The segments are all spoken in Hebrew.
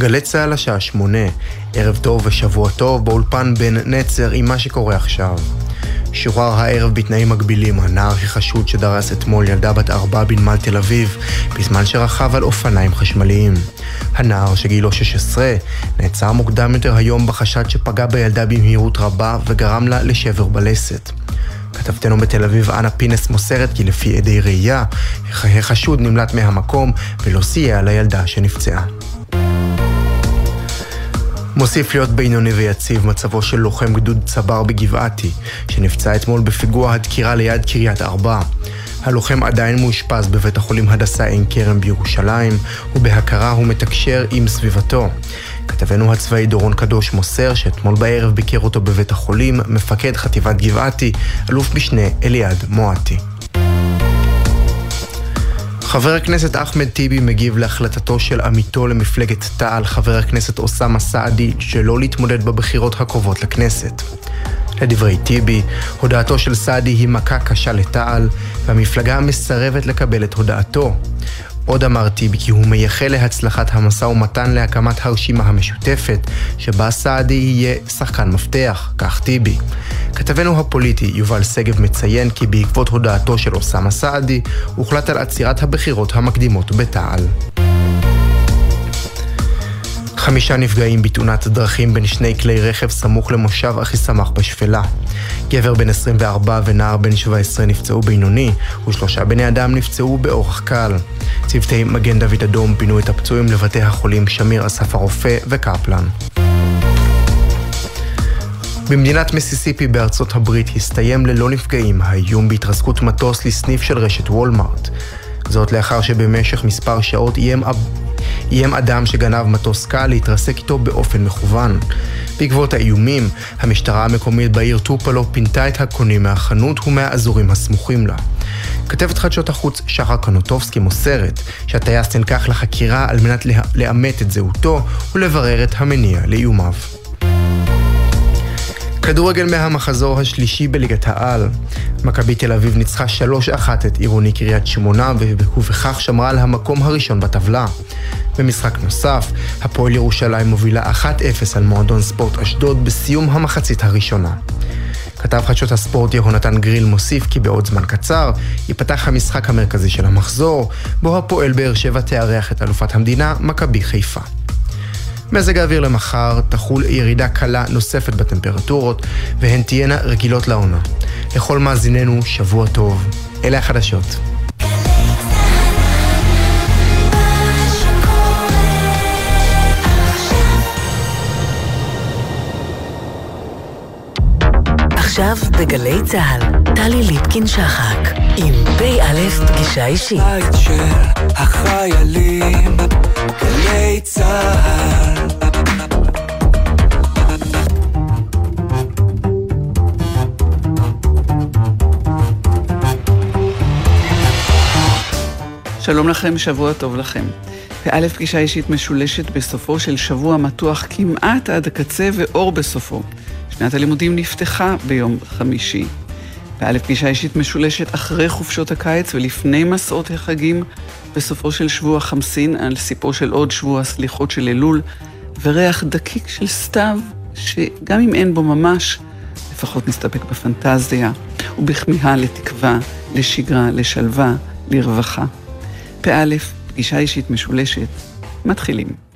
גלי צה"ל השעה שמונה, ערב טוב ושבוע טוב באולפן בן נצר עם מה שקורה עכשיו. שוחרר הערב בתנאים מגבילים הנער החשוד שדרס אתמול ילדה בת ארבע בנמל תל אביב, בזמן שרכב על אופניים חשמליים. הנער, שגילו 16, נעצר מוקדם יותר היום בחשד שפגע בילדה במהירות רבה וגרם לה לשבר בלסת. כתבתנו בתל אביב, אנה פינס, מוסרת כי לפי עדי ראייה, החשוד נמלט מהמקום ולא סייע לילדה שנפצעה. מוסיף להיות בינוני ויציב מצבו של לוחם גדוד צבר בגבעתי, שנפצע אתמול בפיגוע הדקירה ליד קריית ארבע. הלוחם עדיין מאושפז בבית החולים הדסה עין כרם בירושלים, ובהכרה הוא מתקשר עם סביבתו. כתבנו הצבאי דורון קדוש מוסר שאתמול בערב ביקר אותו בבית החולים מפקד חטיבת גבעתי, אלוף משנה אליעד מואטי. חבר הכנסת אחמד טיבי מגיב להחלטתו של עמיתו למפלגת תע"ל, חבר הכנסת אוסאמה סעדי, שלא להתמודד בבחירות הקרובות לכנסת. לדברי טיבי, הודעתו של סעדי היא מכה קשה לתע"ל, והמפלגה מסרבת לקבל את הודעתו. עוד אמר טיבי כי הוא מייחל להצלחת המשא ומתן להקמת הרשימה המשותפת, שבה סעדי יהיה שחקן מפתח, כך טיבי. כתבנו הפוליטי יובל שגב מציין כי בעקבות הודעתו של אוסאמה סעדי, הוחלט על עצירת הבחירות המקדימות בתע"ל. חמישה נפגעים בתאונת דרכים בין שני כלי רכב סמוך למושב אחיסמך בשפלה. גבר בן 24 ונער בן 17 נפצעו בינוני, ושלושה בני אדם נפצעו באורח קל. צוותי מגן דוד אדום פינו את הפצועים לבתי החולים שמיר אסף הרופא וקפלן. במדינת מסיסיפי בארצות הברית הסתיים ללא נפגעים האיום בהתרסקות מטוס לסניף של רשת וולמארט. זאת לאחר שבמשך מספר שעות איים, איים אדם שגנב מטוס קל להתרסק איתו באופן מכוון. בעקבות האיומים, המשטרה המקומית בעיר טופלו פינתה את הקונים מהחנות ומהאזורים הסמוכים לה. כתבת חדשות החוץ שחר קנוטובסקי מוסרת שהטייס נלקח לחקירה על מנת לאמת את זהותו ולברר את המניע לאיומיו. כדורגל מהמחזור השלישי בליגת העל. מכבי תל אביב ניצחה 3-1 את עירוני קריית שמונה ובכך שמרה על המקום הראשון בטבלה. במשחק נוסף, הפועל ירושלים מובילה 1-0 על מועדון ספורט אשדוד בסיום המחצית הראשונה. כתב חדשות הספורט יהונתן גריל מוסיף כי בעוד זמן קצר ייפתח המשחק המרכזי של המחזור, בו הפועל באר שבע תארח את אלופת המדינה, מכבי חיפה. מזג האוויר למחר תחול ירידה קלה נוספת בטמפרטורות, והן תהיינה רגילות לעונה. לכל מאזיננו, שבוע טוב. אלה החדשות. עכשיו בגלי צה"ל, טלי ליפקין-שחק, עם פ"א פגישה אישית. בית של החיילים, גלי צה"ל. שלום לכם, שבוע טוב לכם. פ"א פגישה אישית משולשת בסופו של שבוע מתוח כמעט עד הקצה ואור בסופו. שנת הלימודים נפתחה ביום חמישי. פ"א פגישה אישית משולשת אחרי חופשות הקיץ ולפני מסעות החגים, בסופו של שבוע חמסין, על סיפו של עוד שבוע סליחות של אלול, וריח דקיק של סתיו, שגם אם אין בו ממש, לפחות נסתפק בפנטזיה, ובכמיהה לתקווה, לשגרה, לשלווה, לרווחה. פ"א, פגישה אישית משולשת, מתחילים.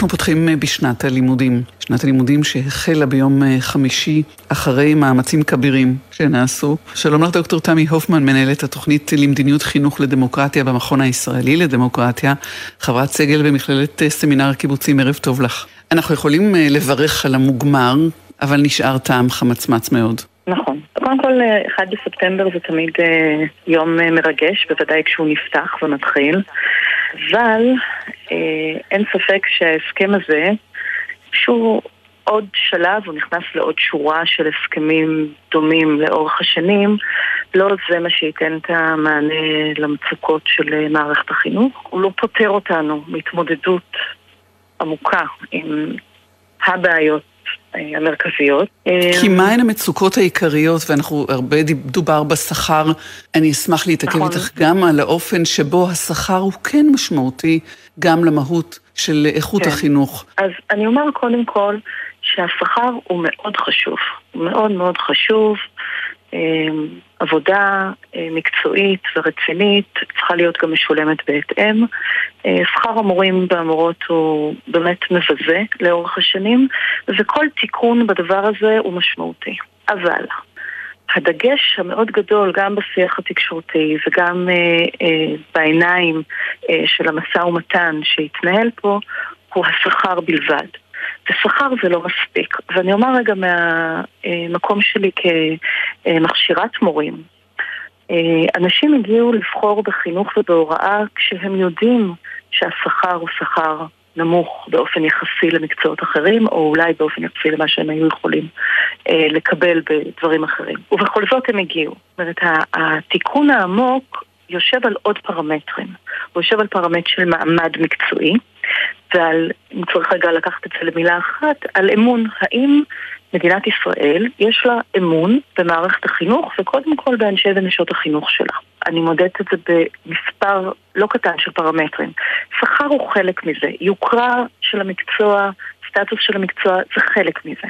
אנחנו פותחים אה, בשנת הלימודים. שנת הלימודים שהחלה ביום אה, חמישי אחרי מאמצים כבירים שנעשו. שלום לך דוקטור תמי הופמן, מנהלת התוכנית למדיניות חינוך לדמוקרטיה במכון הישראלי לדמוקרטיה, חברת סגל במכללת אה, סמינר הקיבוצים, ערב טוב לך. אנחנו יכולים לברך על המוגמר, אבל נשאר טעם חמצמץ מאוד. נכון. קודם כל, 1 בספטמבר זה תמיד יום מרגש, בוודאי כשהוא נפתח ומתחיל. אבל אה, אין ספק שההסכם הזה, שהוא עוד שלב, הוא נכנס לעוד שורה של הסכמים דומים לאורך השנים, לא זה מה שייתן את המענה למצוקות של מערכת החינוך. הוא לא פותר אותנו מהתמודדות עמוקה עם הבעיות אה, המרכזיות. כי מהן המצוקות העיקריות, ואנחנו הרבה דובר בשכר, אני אשמח להתעכב נכון. איתך גם על האופן שבו השכר הוא כן משמעותי גם למהות של איכות כן. החינוך. אז אני אומר קודם כל שהשכר הוא מאוד חשוב, הוא מאוד מאוד חשוב. אמ, עבודה אה, מקצועית ורצינית צריכה להיות גם משולמת בהתאם. אה, שכר המורים והמורות הוא באמת מבזה לאורך השנים, וכל תיקון בדבר הזה הוא משמעותי. אבל הדגש המאוד גדול, גם בשיח התקשורתי וגם אה, אה, בעיניים אה, של המשא ומתן שהתנהל פה, הוא השכר בלבד. ושכר זה לא מספיק. ואני אומר רגע מהמקום שלי כמכשירת מורים. אנשים הגיעו לבחור בחינוך ובהוראה כשהם יודעים שהשכר הוא שכר נמוך באופן יחסי למקצועות אחרים, או אולי באופן יחסי למה שהם היו יכולים אה, לקבל בדברים אחרים. ובכל זאת הם הגיעו. זאת אומרת, התיקון העמוק יושב על עוד פרמטרים. הוא יושב על פרמטר של מעמד מקצועי, ועל, אם צריך רגע לקחת את זה למילה אחת, על אמון. האם מדינת ישראל יש לה אמון במערכת החינוך, וקודם כל באנשי ונשות החינוך שלה. אני מודדת את זה במספר לא קטן של פרמטרים. שכר הוא חלק מזה, יוקרה של המקצוע, סטטוס של המקצוע, זה חלק מזה.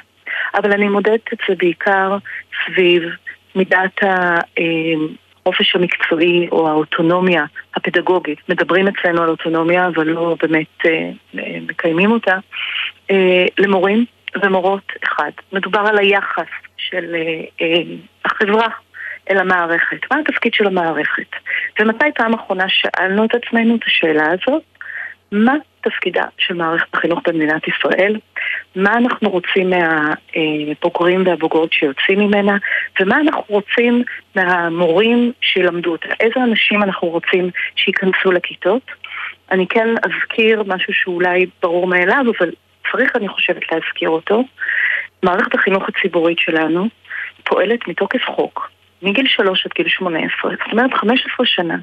אבל אני מודדת את זה בעיקר סביב מידת ה... החופש המקצועי או האוטונומיה הפדגוגית. מדברים אצלנו על אוטונומיה, אבל לא באמת אה, מקיימים אותה. אה, למורים ומורות, אחד. מדובר על היחס של אה, אה, החברה אל המערכת. מה התפקיד של המערכת? ומתי פעם אחרונה שאלנו את עצמנו את השאלה הזאת? מה תפקידה של מערכת החינוך במדינת ישראל, מה אנחנו רוצים מהבוגרים והבוגרות שיוצאים ממנה, ומה אנחנו רוצים מהמורים שילמדו אותה, איזה אנשים אנחנו רוצים שייכנסו לכיתות. אני כן אזכיר משהו שאולי ברור מאליו, אבל צריך, אני חושבת, להזכיר אותו. מערכת החינוך הציבורית שלנו פועלת מתוקף חוק, מגיל 3 עד גיל 18, זאת אומרת 15 שנה.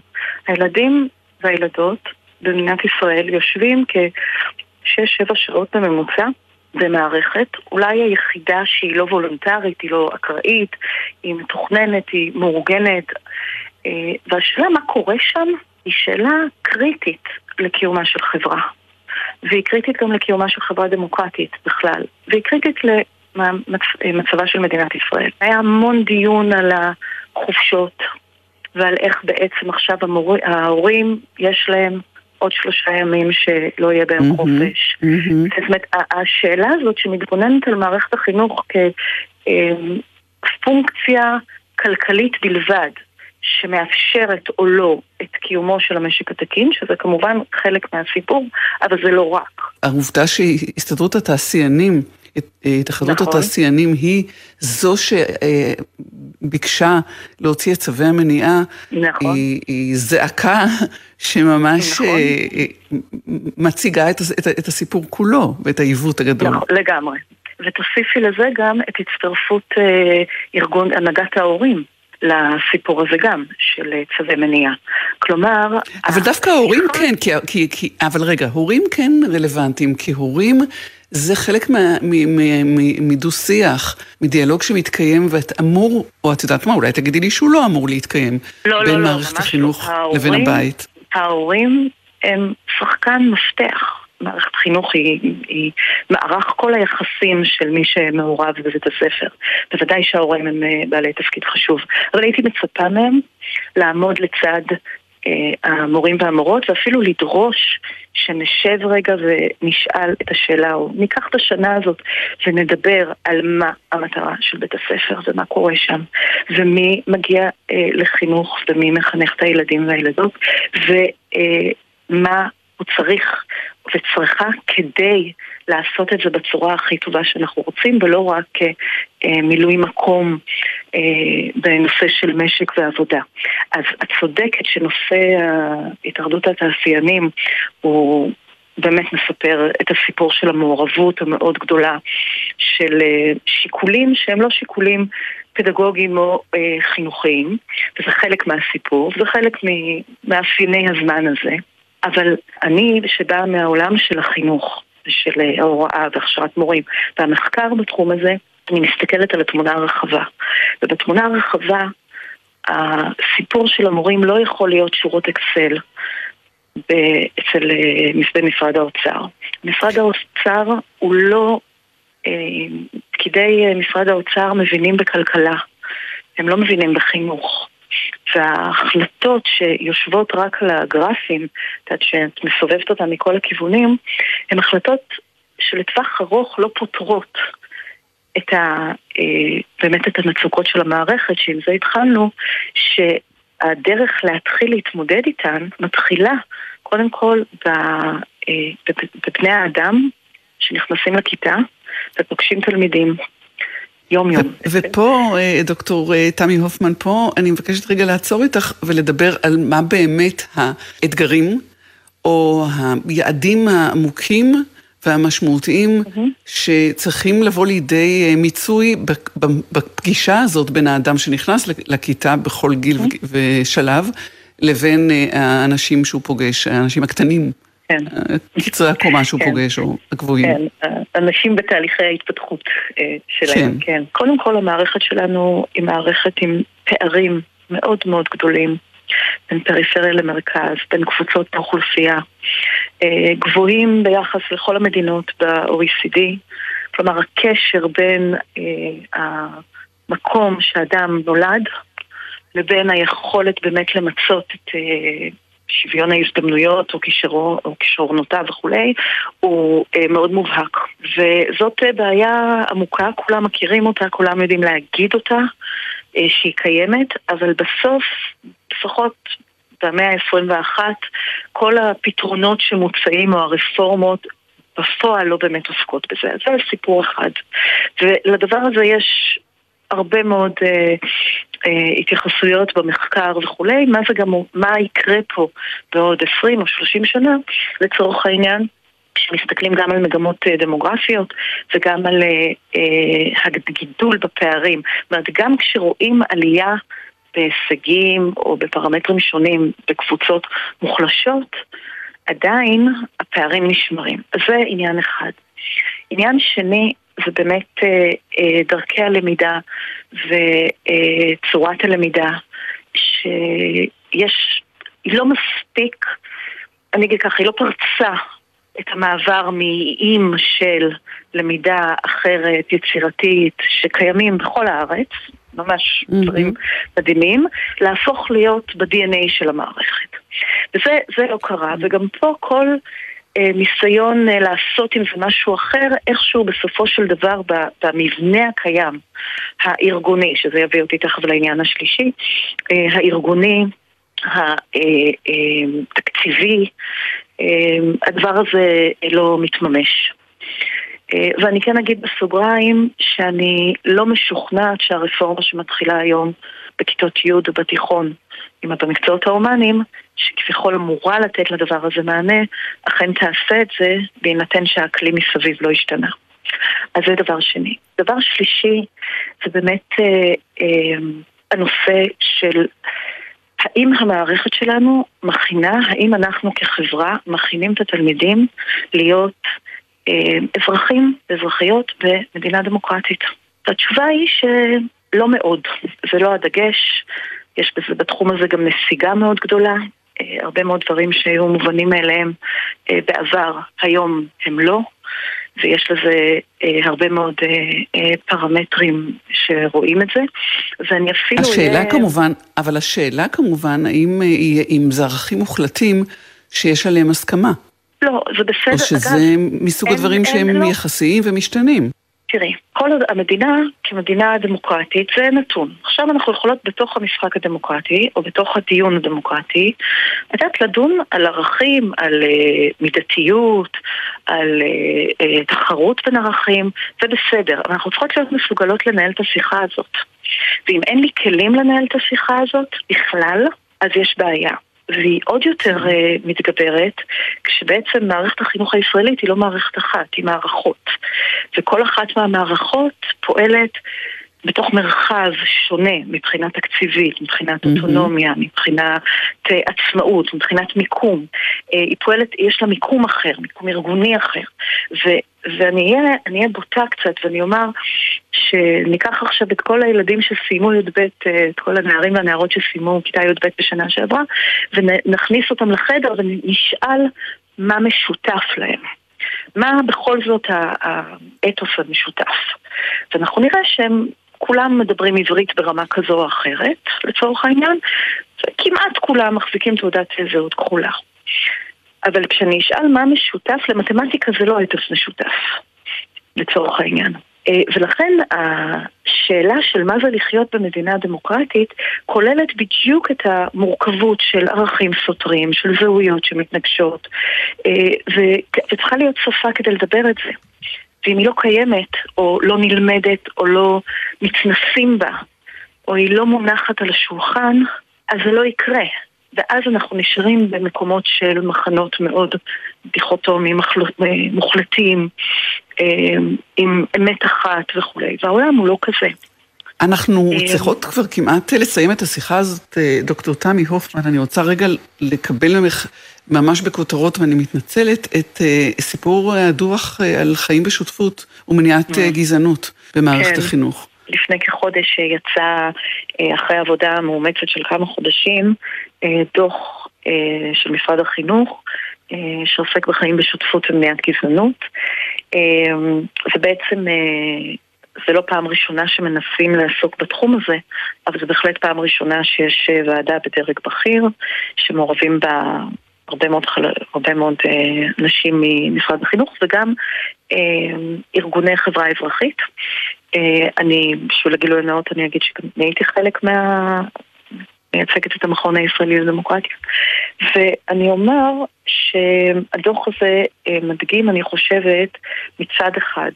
הילדים והילדות במדינת ישראל יושבים כ-6-7 שעות בממוצע במערכת, אולי היחידה שהיא לא וולונטרית, היא לא אקראית, היא מתוכננת, היא מאורגנת. אה, והשאלה מה קורה שם היא שאלה קריטית לקיומה של חברה. והיא קריטית גם לקיומה של חברה דמוקרטית בכלל. והיא קריטית למצבה של מדינת ישראל. היה המון דיון על החופשות ועל איך בעצם עכשיו המור... ההורים יש להם עוד שלושה ימים שלא יהיה בהם mm-hmm, חופש. Mm-hmm. זאת אומרת, השאלה הזאת שמתבוננת על מערכת החינוך כפונקציה כלכלית בלבד, שמאפשרת או לא את קיומו של המשק התקין, שזה כמובן חלק מהסיפור, אבל זה לא רק. העובדה שהסתדרות התעשיינים התאחדות נכון. התעשיינים היא זו שביקשה להוציא את צווי המניעה, נכון. היא, היא זעקה שממש נכון. אה, מציגה את, את, את הסיפור כולו ואת העיוות הגדול. נכון, לגמרי. ותוסיפי לזה גם את הצטרפות אה, ארגון הנהגת ההורים. לסיפור הזה גם, של אה, צווי מניעה. כלומר... אבל דווקא ההורים כן, כי, כי, כי, אבל רגע, הורים כן רלוונטיים, כי הורים זה חלק מדו-שיח, מדיאלוג שמתקיים ואת אמור, או את יודעת מה, אולי תגידי לי שהוא לא אמור להתקיים. לא, בין לא, לא, מערכת החינוך לא. לבין הבית. ההורים הם שחקן מפתח. מערכת חינוך היא, היא מערך כל היחסים של מי שמעורב בבית הספר. בוודאי שההורים הם אה, בעלי תפקיד חשוב. אבל הייתי מצפה מהם לעמוד לצד המורים והמורות, ואפילו לדרוש שנשב רגע ונשאל את השאלה, או ניקח את השנה הזאת ונדבר על מה המטרה של בית הספר ומה קורה שם, ומי מגיע אה, לחינוך ומי מחנך את הילדים והילדות, ומה אה, הוא צריך וצריכה כדי לעשות את זה בצורה הכי טובה שאנחנו רוצים, ולא רק אה, מילוי מקום אה, בנושא של משק ועבודה. אז את צודקת שנושא התאחדות התעשיינים הוא... באמת מספר את הסיפור של המעורבות המאוד גדולה של אה, שיקולים שהם לא שיקולים פדגוגיים או אה, חינוכיים, וזה חלק מהסיפור, זה חלק ממאפייני הזמן הזה. אבל אני, שבאה מהעולם של החינוך, של אה, ההוראה והכשרת מורים, והמחקר בתחום הזה, אני מסתכלת על התמונה הרחבה. ובתמונה הרחבה, הסיפור של המורים לא יכול להיות שורות אקסל אצל אה, משרד האוצר. משרד האוצר הוא לא... אה, פקידי משרד האוצר מבינים בכלכלה, הם לא מבינים בחינוך. וההחלטות שיושבות רק על הגרפים, את יודעת שאת מסובבת אותן מכל הכיוונים, הן החלטות שלטווח ארוך לא פותרות את ה, אה, באמת את המצוקות של המערכת, שעם זה התחלנו, שהדרך להתחיל להתמודד איתן מתחילה קודם כל אה, בבני האדם שנכנסים לכיתה ופוגשים תלמידים. יום יום. ופה, אה, דוקטור אה, תמי הופמן, פה אני מבקשת רגע לעצור איתך ולדבר על מה באמת האתגרים או היעדים העמוקים והמשמעותיים mm-hmm. שצריכים לבוא לידי אה, מיצוי בפגישה הזאת בין האדם שנכנס לכיתה בכל גיל mm-hmm. ושלב לבין האנשים שהוא פוגש, האנשים הקטנים. כן. קצרי הקומה שהוא כן. פוגש, או הגבוהים. כן, אנשים בתהליכי ההתפתחות אה, שלהם, כן. כן. קודם כל המערכת שלנו היא מערכת עם פערים מאוד מאוד גדולים. בין פריפריה למרכז, בין קבוצות באוכלוסייה, אה, גבוהים ביחס לכל המדינות ב-OECD, כלומר הקשר בין אה, המקום שאדם נולד לבין היכולת באמת למצות את שוויון ההזדמנויות או, כישרו, או כישרונותיו וכולי, הוא אה, מאוד מובהק. וזאת אה, בעיה עמוקה, כולם מכירים אותה, כולם יודעים להגיד אותה, אה, שהיא קיימת, אבל בסוף, לפחות במאה ה-21, כל הפתרונות שמוצעים או הרפורמות בפועל לא באמת עוסקות בזה. זה סיפור אחד. ולדבר הזה יש הרבה מאוד אה, התייחסויות במחקר וכולי, מה זה גם, מה יקרה פה בעוד 20 או 30 שנה, לצורך העניין. כשמסתכלים גם על מגמות אה, דמוגרפיות וגם על אה, אה, הגידול בפערים. זאת אומרת, גם כשרואים עלייה בהישגים או בפרמטרים שונים בקבוצות מוחלשות, עדיין הפערים נשמרים. אז זה עניין אחד. עניין שני זה באמת אה, אה, דרכי הלמידה וצורת הלמידה, שיש, היא לא מספיק, אני אגיד ככה, היא לא פרצה את המעבר מאיים של למידה אחרת, יצירתית, שקיימים בכל הארץ, ממש mm-hmm. דברים מדהימים, להפוך להיות ב-DNA של המערכת. וזה לא קרה, וגם פה כל ניסיון אה, לעשות עם זה משהו אחר, איכשהו בסופו של דבר במבנה הקיים, הארגוני, שזה יביא אותי תכף לעניין השלישי, אה, הארגוני, התקציבי, הדבר הזה לא מתממש. ואני כן אגיד בסוגריים שאני לא משוכנעת שהרפורמה שמתחילה היום בכיתות י' ובתיכון, אם את במקצועות ההומניים, שכביכול אמורה לתת לדבר הזה מענה, אכן תעשה את זה בהינתן שהאקלים מסביב לא השתנה. אז זה דבר שני. דבר שלישי זה באמת אה, אה, הנושא של האם המערכת שלנו מכינה, האם אנחנו כחברה מכינים את התלמידים להיות אה, אזרחים ואזרחיות במדינה דמוקרטית. התשובה היא שלא מאוד, זה לא הדגש, יש בזה, בתחום הזה גם נסיגה מאוד גדולה. אה, הרבה מאוד דברים שהיו מובנים מאליהם אה, בעבר, היום הם לא. ויש לזה אה, הרבה מאוד פרמטרים שרואים את זה, ואני אפילו... השאלה יהיה... כמובן, אבל השאלה כמובן, האם אם זה ערכים מוחלטים שיש עליהם הסכמה. לא, זה בסדר. או שזה אגב, מסוג הדברים אין, שהם לא. יחסיים ומשתנים. תראי, כל המדינה כמדינה דמוקרטית זה נתון. עכשיו אנחנו יכולות בתוך המשחק הדמוקרטי, או בתוך הדיון הדמוקרטי, לדעת לדון על ערכים, על uh, מידתיות, על uh, uh, תחרות בין ערכים, זה בסדר. אבל אנחנו צריכות להיות מסוגלות לנהל את השיחה הזאת. ואם אין לי כלים לנהל את השיחה הזאת בכלל, אז יש בעיה. והיא עוד יותר uh, מתגברת כשבעצם מערכת החינוך הישראלית היא לא מערכת אחת, היא מערכות. וכל אחת מהמערכות פועלת בתוך מרחב שונה מבחינה תקציבית, מבחינת. אוטונומיה, מבחינת uh, עצמאות, מבחינת מיקום. Uh, היא פועלת, יש לה מיקום אחר, מיקום ארגוני אחר. ו, ואני אהיה בוטה קצת ואני אומר שניקח עכשיו את כל הילדים שסיימו י"ב, אה, את כל הנערים והנערות שסיימו כיתה י"ב בשנה שעברה, ונכניס אותם לחדר ונשאל מה משותף להם. מה בכל זאת האתוס המשותף. ואנחנו נראה שהם כולם מדברים עברית ברמה כזו או אחרת, לצורך העניין, וכמעט כולם מחזיקים תעודת זהות כחולה. אבל כשאני אשאל מה משותף, למתמטיקה זה לא אתוס משותף, לצורך העניין. אה, ולכן השאלה של מה זה לחיות במדינה דמוקרטית כוללת בדיוק את המורכבות של ערכים סותרים, של זהויות שמתנגשות, אה, וצריכה להיות שפה כדי לדבר את זה. ואם היא לא קיימת, או לא נלמדת, או לא מתנסים בה, או היא לא מונחת על השולחן, אז זה לא יקרה. ואז אנחנו נשארים במקומות של מחנות מאוד דיכוטומיים, מוחלטים, אה, עם אמת אחת וכולי, והעולם הוא לא כזה. אנחנו אה, צריכות כבר כמעט לסיים את השיחה הזאת, אה, דוקטור תמי הופמן, אני רוצה רגע לקבל ממך ממש בכותרות, ואני מתנצלת, את סיפור הדוח על חיים בשותפות ומניעת גזענות במערכת כן. החינוך. לפני כחודש יצא, אחרי עבודה מאומצת של כמה חודשים, דוח של משרד החינוך, שעוסק בחיים בשותפות ומניעת גזענות. זה בעצם, זה לא פעם ראשונה שמנסים לעסוק בתחום הזה, אבל זה בהחלט פעם ראשונה שיש ועדה בדרג בכיר, שמעורבים בה הרבה מאוד. הרבה מאוד אה, נשים ממשרד החינוך וגם אה, ארגוני חברה אזרחית. אה, אני, בשביל הגילוי הנאות אני אגיד שגם הייתי חלק מה... מייצגת את המכון הישראלי לדמוקרטיה. ואני אומר שהדוח הזה אה, מדגים, אני חושבת, מצד אחד,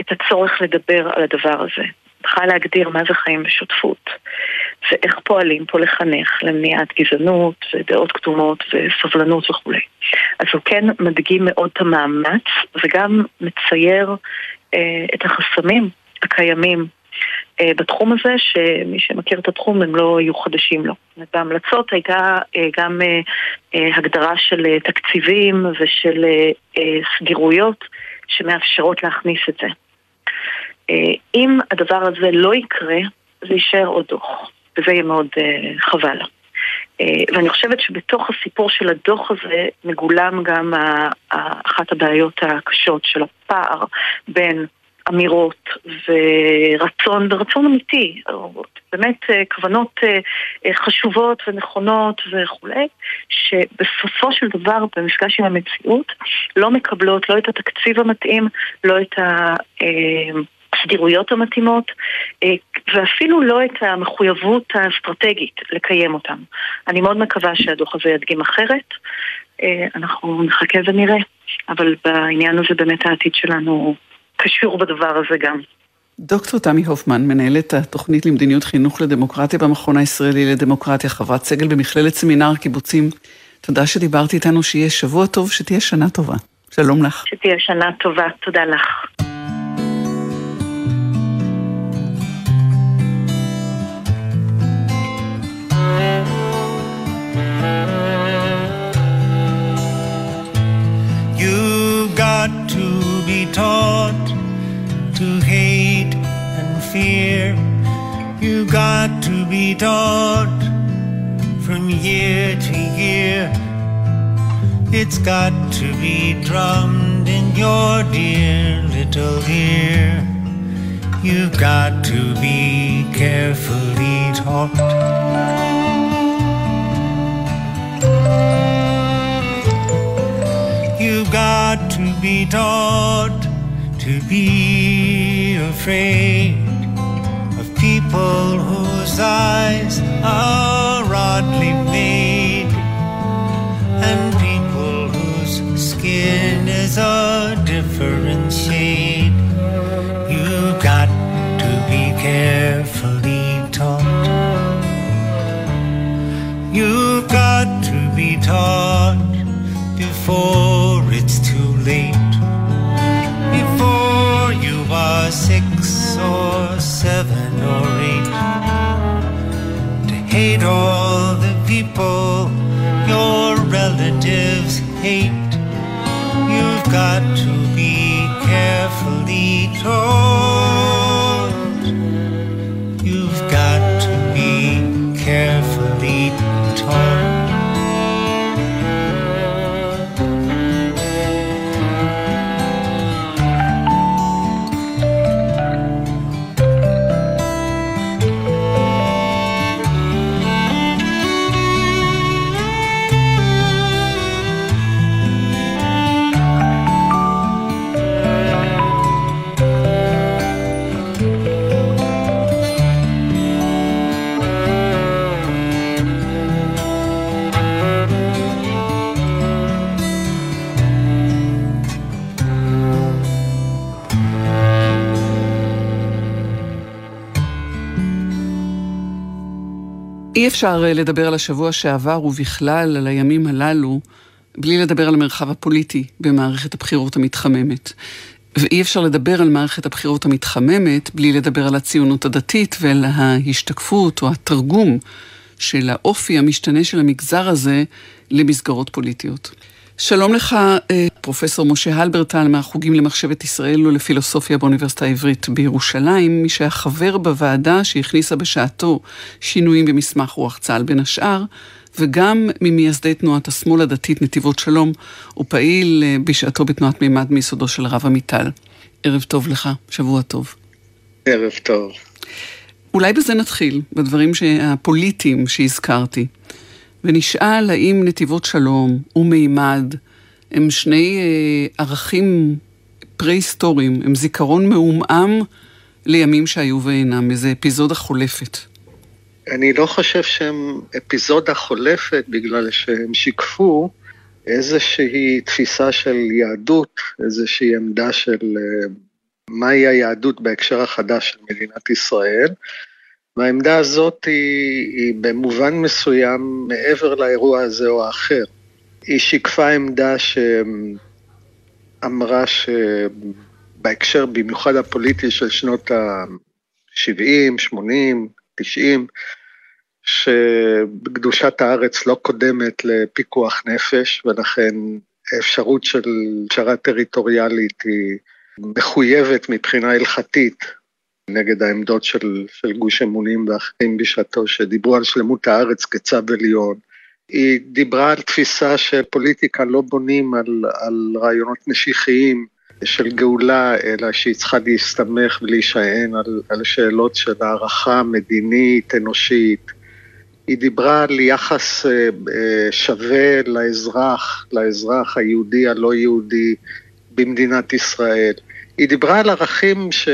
את הצורך לדבר על הדבר הזה. צריכה להגדיר מה זה חיים בשותפות, ואיך פועלים פה לחנך למניעת גזענות ודעות קדומות וסובלנות וכולי. אז הוא כן מדגים מאוד את המאמץ וגם מצייר אה, את החסמים הקיימים אה, בתחום הזה, שמי שמכיר את התחום הם לא יהיו חדשים לו. בהמלצות הייתה אה, גם אה, הגדרה של תקציבים ושל סגירויות שמאפשרות להכניס את זה. אם הדבר הזה לא יקרה, זה יישאר עוד דוח, וזה יהיה מאוד חבל. ואני חושבת שבתוך הסיפור של הדוח הזה מגולם גם אחת הבעיות הקשות של הפער בין אמירות ורצון, ורצון אמיתי, באמת אה, כוונות אה, אה, חשובות ונכונות וכולי, שבסופו של דבר במפגש עם המציאות לא מקבלות לא את התקציב המתאים, לא את ה... הסדירויות המתאימות, ואפילו לא את המחויבות האסטרטגית לקיים אותם. אני מאוד מקווה שהדוח הזה ידגים אחרת. אנחנו נחכה ונראה, אבל בעניין הזה באמת העתיד שלנו קשור בדבר הזה גם. דוקטור תמי הופמן, מנהלת התוכנית למדיניות חינוך לדמוקרטיה במכון הישראלי לדמוקרטיה, חברת סגל במכללת סמינר קיבוצים. תודה שדיברתי איתנו, שיהיה שבוע טוב, שתהיה שנה טובה. שלום לך. שתהיה שנה טובה, תודה לך. Taught to hate and fear. You got to be taught from year to year. It's got to be drummed in your dear little ear. You've got to be carefully taught. Got to be taught to be afraid of people whose eyes are oddly made and people whose skin is a different אפשר אה, לדבר על השבוע שעבר ובכלל על הימים הללו בלי לדבר על המרחב הפוליטי במערכת הבחירות המתחממת. ואי אפשר לדבר על מערכת הבחירות המתחממת בלי לדבר על הציונות הדתית ועל ההשתקפות או התרגום של האופי המשתנה של המגזר הזה למסגרות פוליטיות. שלום לך, אה, פרופסור משה הלברטל מהחוגים למחשבת ישראל ולפילוסופיה באוניברסיטה העברית בירושלים, מי שהיה חבר בוועדה שהכניסה בשעתו שינויים במסמך רוח צה"ל בין השאר, וגם ממייסדי תנועת השמאל הדתית נתיבות שלום, ופעיל אה, בשעתו בתנועת מימד מיסודו של הרב עמיטל. ערב טוב לך, שבוע טוב. ערב טוב. אולי בזה נתחיל, בדברים הפוליטיים שהזכרתי. ונשאל האם נתיבות שלום ומימד הם שני אה, ערכים פרה-היסטוריים, הם זיכרון מעומעם לימים שהיו ואינם, איזו אפיזודה חולפת. אני לא חושב שהם אפיזודה חולפת בגלל שהם שיקפו איזושהי תפיסה של יהדות, איזושהי עמדה של אה, מהי היהדות בהקשר החדש של מדינת ישראל, והעמדה הזאת היא, היא במובן מסוים מעבר לאירוע הזה או האחר. היא שיקפה עמדה שאמרה שבהקשר במיוחד הפוליטי של שנות ה-70, 80, 90, שקדושת הארץ לא קודמת לפיקוח נפש, ולכן האפשרות של פשרה טריטוריאלית היא מחויבת מבחינה הלכתית נגד העמדות של, של גוש אמונים ואחרים בשעתו, שדיברו על שלמות הארץ כצו עליון. היא דיברה על תפיסה שפוליטיקה לא בונים על, על רעיונות משיחיים של גאולה, אלא שהיא צריכה להסתמך ולהישען על, על שאלות של הערכה מדינית, אנושית. היא דיברה על יחס אה, אה, שווה לאזרח, לאזרח היהודי הלא יהודי במדינת ישראל. היא דיברה על ערכים ש,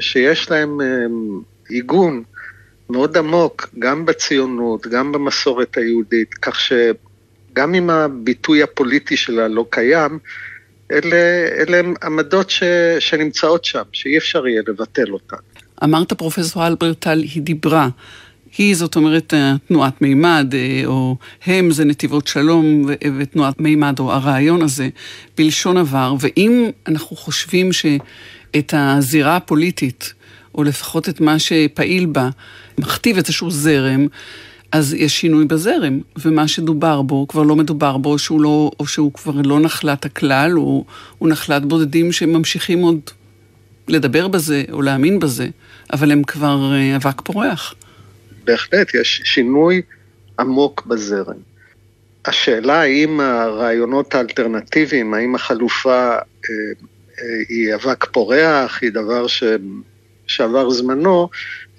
שיש להם אמ, עיגון מאוד עמוק, גם בציונות, גם במסורת היהודית, כך שגם אם הביטוי הפוליטי שלה לא קיים, אלה, אלה הם עמדות ש, שנמצאות שם, שאי אפשר יהיה לבטל אותן. אמרת פרופסור אלברטל, היא דיברה. היא, זאת אומרת, אה, תנועת מימד, אה, או הם זה נתיבות שלום ותנועת מימד, או הרעיון הזה, בלשון עבר. ואם אנחנו חושבים שאת הזירה הפוליטית, או לפחות את מה שפעיל בה, מכתיב איזשהו זרם, אז יש שינוי בזרם, ומה שדובר בו כבר לא מדובר בו, שהוא לא, או שהוא כבר לא נחלת הכלל, או הוא נחלת בודדים שממשיכים עוד לדבר בזה, או להאמין בזה, אבל הם כבר אה, אבק פורח. בהחלט יש שינוי עמוק בזרם. השאלה האם הרעיונות האלטרנטיביים, האם החלופה היא אבק פורח, היא דבר ש... שעבר זמנו,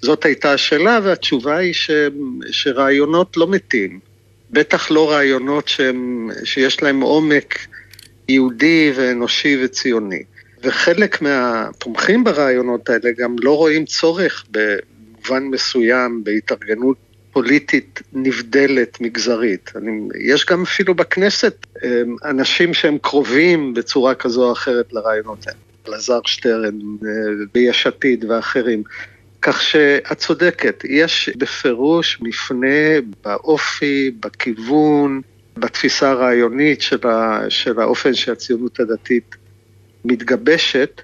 זאת הייתה השאלה, והתשובה היא ש... שרעיונות לא מתים. בטח לא רעיונות שהם... שיש להם עומק יהודי ואנושי וציוני. וחלק מהתומכים ברעיונות האלה גם לא רואים צורך במובן מסוים בהתארגנות פוליטית נבדלת, מגזרית. אני, יש גם אפילו בכנסת אמ, אנשים שהם קרובים בצורה כזו או אחרת לרעיונות האלה. אלעזר שטרן אה, ביש עתיד ואחרים. כך שאת צודקת, יש בפירוש מפנה באופי, בכיוון, בתפיסה הרעיונית של, ה, של האופן שהציונות הדתית מתגבשת,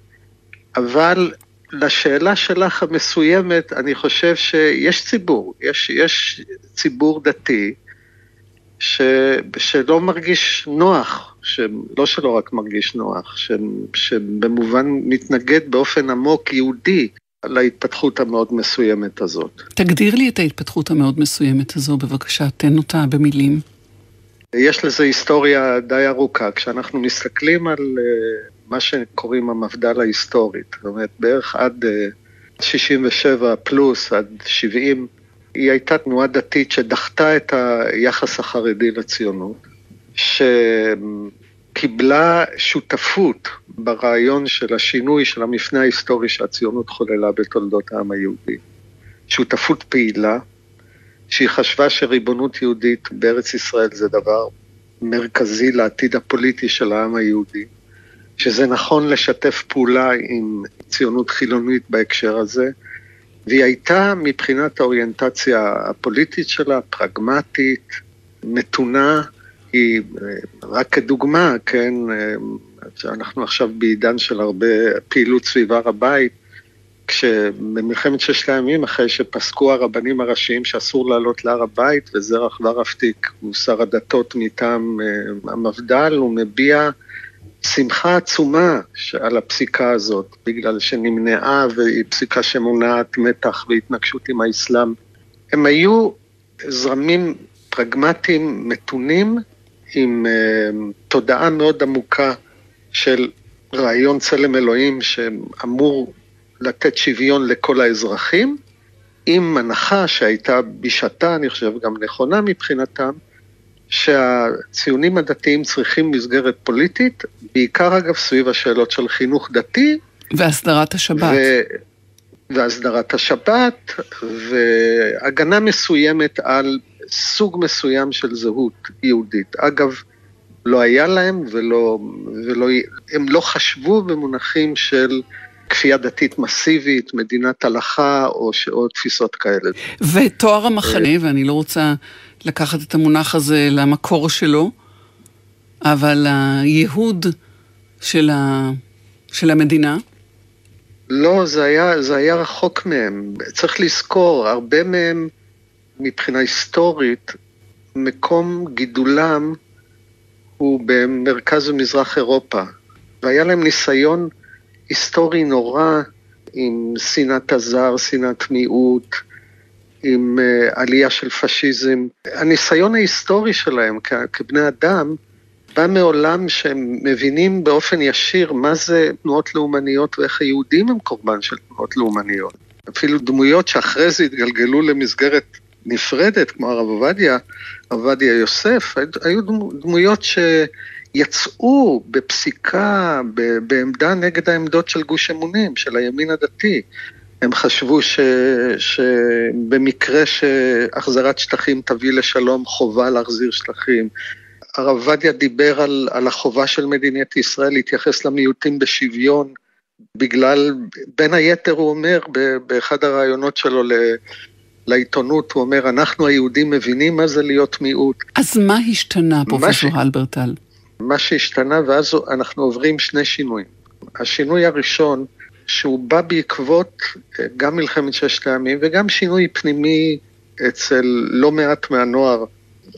אבל לשאלה שלך המסוימת, אני חושב שיש ציבור, יש, יש ציבור דתי ש, שלא מרגיש נוח, לא שלא רק מרגיש נוח, ש, שבמובן מתנגד באופן עמוק יהודי להתפתחות המאוד מסוימת הזאת. תגדיר לי את ההתפתחות המאוד מסוימת הזו, בבקשה, תן אותה במילים. יש לזה היסטוריה די ארוכה. כשאנחנו מסתכלים על אה, מה שקוראים המפד"ל ההיסטורית, זאת אומרת, בערך עד 67 אה, פלוס, עד 70, היא הייתה תנועה דתית שדחתה את היחס החרדי לציונות, שקיבלה שותפות ברעיון של השינוי של המפנה ההיסטורי שהציונות חוללה בתולדות העם היהודי. שותפות פעילה, שהיא חשבה שריבונות יהודית בארץ ישראל זה דבר מרכזי לעתיד הפוליטי של העם היהודי. שזה נכון לשתף פעולה עם ציונות חילונית בהקשר הזה, והיא הייתה מבחינת האוריינטציה הפוליטית שלה פרגמטית, מתונה, היא רק כדוגמה, כן, אנחנו עכשיו בעידן של הרבה פעילות סביב הר הבית, כשבמלחמת ששת הימים, אחרי שפסקו הרבנים הראשיים שאסור לעלות להר הבית, וזרח ורפטיק הוא שר הדתות מטעם אה, המפד"ל, הוא מביע שמחה עצומה על הפסיקה הזאת, בגלל שנמנעה והיא פסיקה שמונעת מתח והתנגשות עם האסלאם. הם היו זרמים פרגמטיים מתונים עם uh, תודעה מאוד עמוקה של רעיון צלם אלוהים שאמור לתת שוויון לכל האזרחים, עם הנחה שהייתה בשעתה, אני חושב, גם נכונה מבחינתם, שהציונים הדתיים צריכים מסגרת פוליטית, בעיקר אגב סביב השאלות של חינוך דתי. והסדרת השבת. ו... והסדרת השבת, והגנה מסוימת על סוג מסוים של זהות יהודית. אגב, לא היה להם ולא, ולא, הם לא חשבו במונחים של כפייה דתית מסיבית, מדינת הלכה או, או תפיסות כאלה. ותואר המחנה, ואני לא רוצה לקחת את המונח הזה למקור שלו, אבל הייהוד של, ה... של המדינה? לא, זה היה, זה היה רחוק מהם. צריך לזכור, הרבה מהם, מבחינה היסטורית, מקום גידולם הוא במרכז ומזרח אירופה. והיה להם ניסיון היסטורי נורא עם שנאת הזר, שנאת מיעוט, עם אה, עלייה של פשיזם. הניסיון ההיסטורי שלהם כבני אדם בא מעולם שהם מבינים באופן ישיר מה זה תנועות לאומניות ואיך היהודים הם קורבן של תנועות לאומניות. אפילו דמויות שאחרי זה התגלגלו למסגרת נפרדת, כמו הרב עובדיה, עובדיה יוסף, היו דמויות שיצאו בפסיקה, בעמדה נגד העמדות של גוש אמונים, של הימין הדתי. הם חשבו ש, שבמקרה שהחזרת שטחים תביא לשלום, חובה להחזיר שטחים. הרב עובדיה דיבר על, על החובה של מדינת ישראל להתייחס למיעוטים בשוויון, בגלל, בין היתר הוא אומר באחד הראיונות שלו ל, לעיתונות, הוא אומר, אנחנו היהודים מבינים מה זה להיות מיעוט. אז מה השתנה, פרופסור הלברטל? מה שהשתנה, ואז אנחנו עוברים שני שינויים. השינוי הראשון, שהוא בא בעקבות אה, גם מלחמת ששת הימים וגם שינוי פנימי אצל לא מעט מהנוער,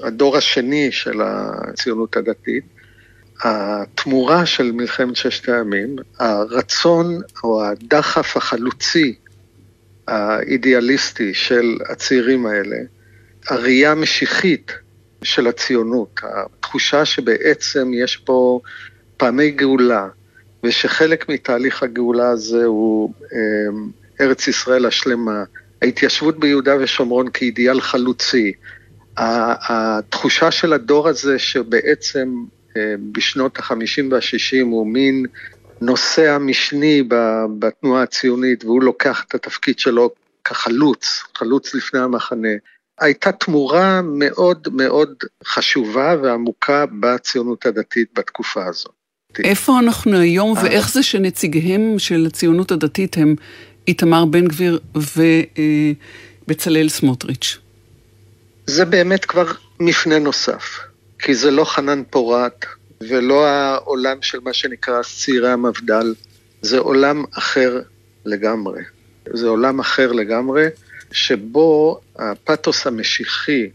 הדור השני של הציונות הדתית. התמורה של מלחמת ששת הימים, הרצון או הדחף החלוצי האידיאליסטי של הצעירים האלה, הראייה המשיחית של הציונות, התחושה שבעצם יש פה פעמי גאולה, ושחלק מתהליך הגאולה הזה הוא אמ, ארץ ישראל השלמה, ההתיישבות ביהודה ושומרון כאידיאל חלוצי, התחושה של הדור הזה שבעצם אה, בשנות החמישים והשישים הוא מין נוסע משני בתנועה הציונית והוא לוקח את התפקיד שלו כחלוץ, חלוץ לפני המחנה. הייתה תמורה מאוד מאוד חשובה ועמוקה בציונות הדתית בתקופה הזאת. איפה אנחנו היום ואיך זה שנציגיהם של הציונות הדתית הם איתמר בן גביר ובצלאל סמוטריץ'? זה באמת כבר מפנה נוסף, כי זה לא חנן פורת ולא העולם של מה שנקרא צעירי המפד"ל, זה עולם אחר לגמרי. זה עולם אחר לגמרי, שבו הפתוס המשיחי,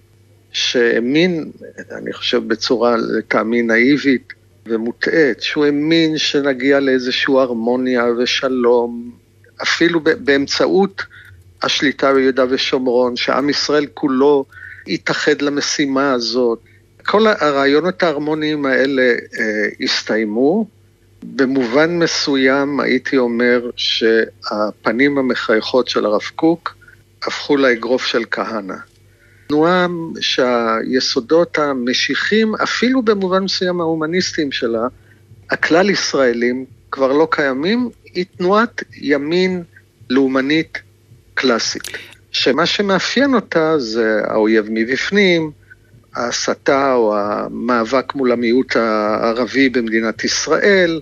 שהאמין, אני חושב בצורה לטעמי נאיבית ומוטעית, שהוא האמין שנגיע לאיזושהי הרמוניה ושלום, אפילו באמצעות השליטה ביהודה ושומרון, שעם ישראל כולו יתאחד למשימה הזאת. כל הרעיונות ההרמוניים האלה אה, הסתיימו. במובן מסוים הייתי אומר שהפנים המחייכות של הרב קוק הפכו לאגרוף של כהנא. תנועה שהיסודות המשיחים, אפילו במובן מסוים ההומניסטיים שלה, הכלל ישראלים כבר לא קיימים, היא תנועת ימין לאומנית קלאסית. שמה שמאפיין אותה זה האויב מבפנים, ההסתה או המאבק מול המיעוט הערבי במדינת ישראל,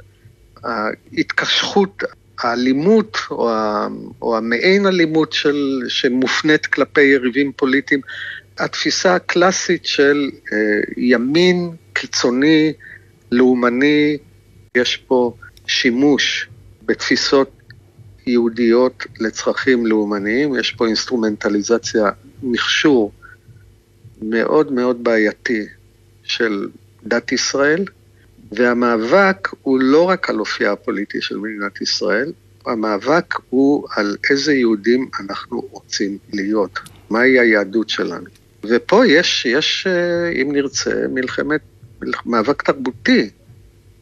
ההתקשחות, האלימות או, ה, או המעין אלימות של, שמופנית כלפי יריבים פוליטיים, התפיסה הקלאסית של אה, ימין קיצוני, לאומני, יש פה שימוש בתפיסות יהודיות לצרכים לאומניים, יש פה אינסטרומנטליזציה, מכשור מאוד מאוד בעייתי של דת ישראל, והמאבק הוא לא רק על אופייה הפוליטי של מדינת ישראל, המאבק הוא על איזה יהודים אנחנו רוצים להיות, מהי היהדות שלנו. ופה יש, יש, אה, אם נרצה, מלחמת, מאבק תרבותי,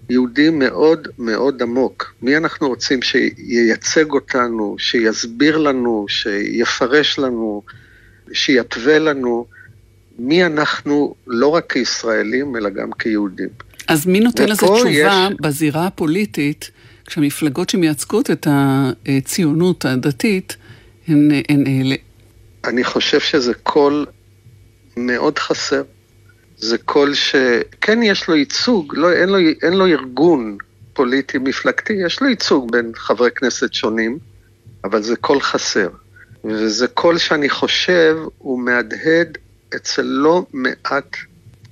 יהודי מאוד מאוד עמוק. מי אנחנו רוצים שייצג אותנו, שיסביר לנו, שיפרש לנו, שיתווה לנו, מי אנחנו לא רק כישראלים, אלא גם כיהודים. אז מי נותן לזה תשובה יש... בזירה הפוליטית, כשהמפלגות שמייצגות את הציונות הדתית הן אלה? אני חושב שזה קול מאוד חסר. זה קול שכן יש לו ייצוג, לא, אין, לו, אין לו ארגון פוליטי מפלגתי, יש לו ייצוג בין חברי כנסת שונים, אבל זה קול חסר. וזה קול שאני חושב הוא מהדהד אצל לא מעט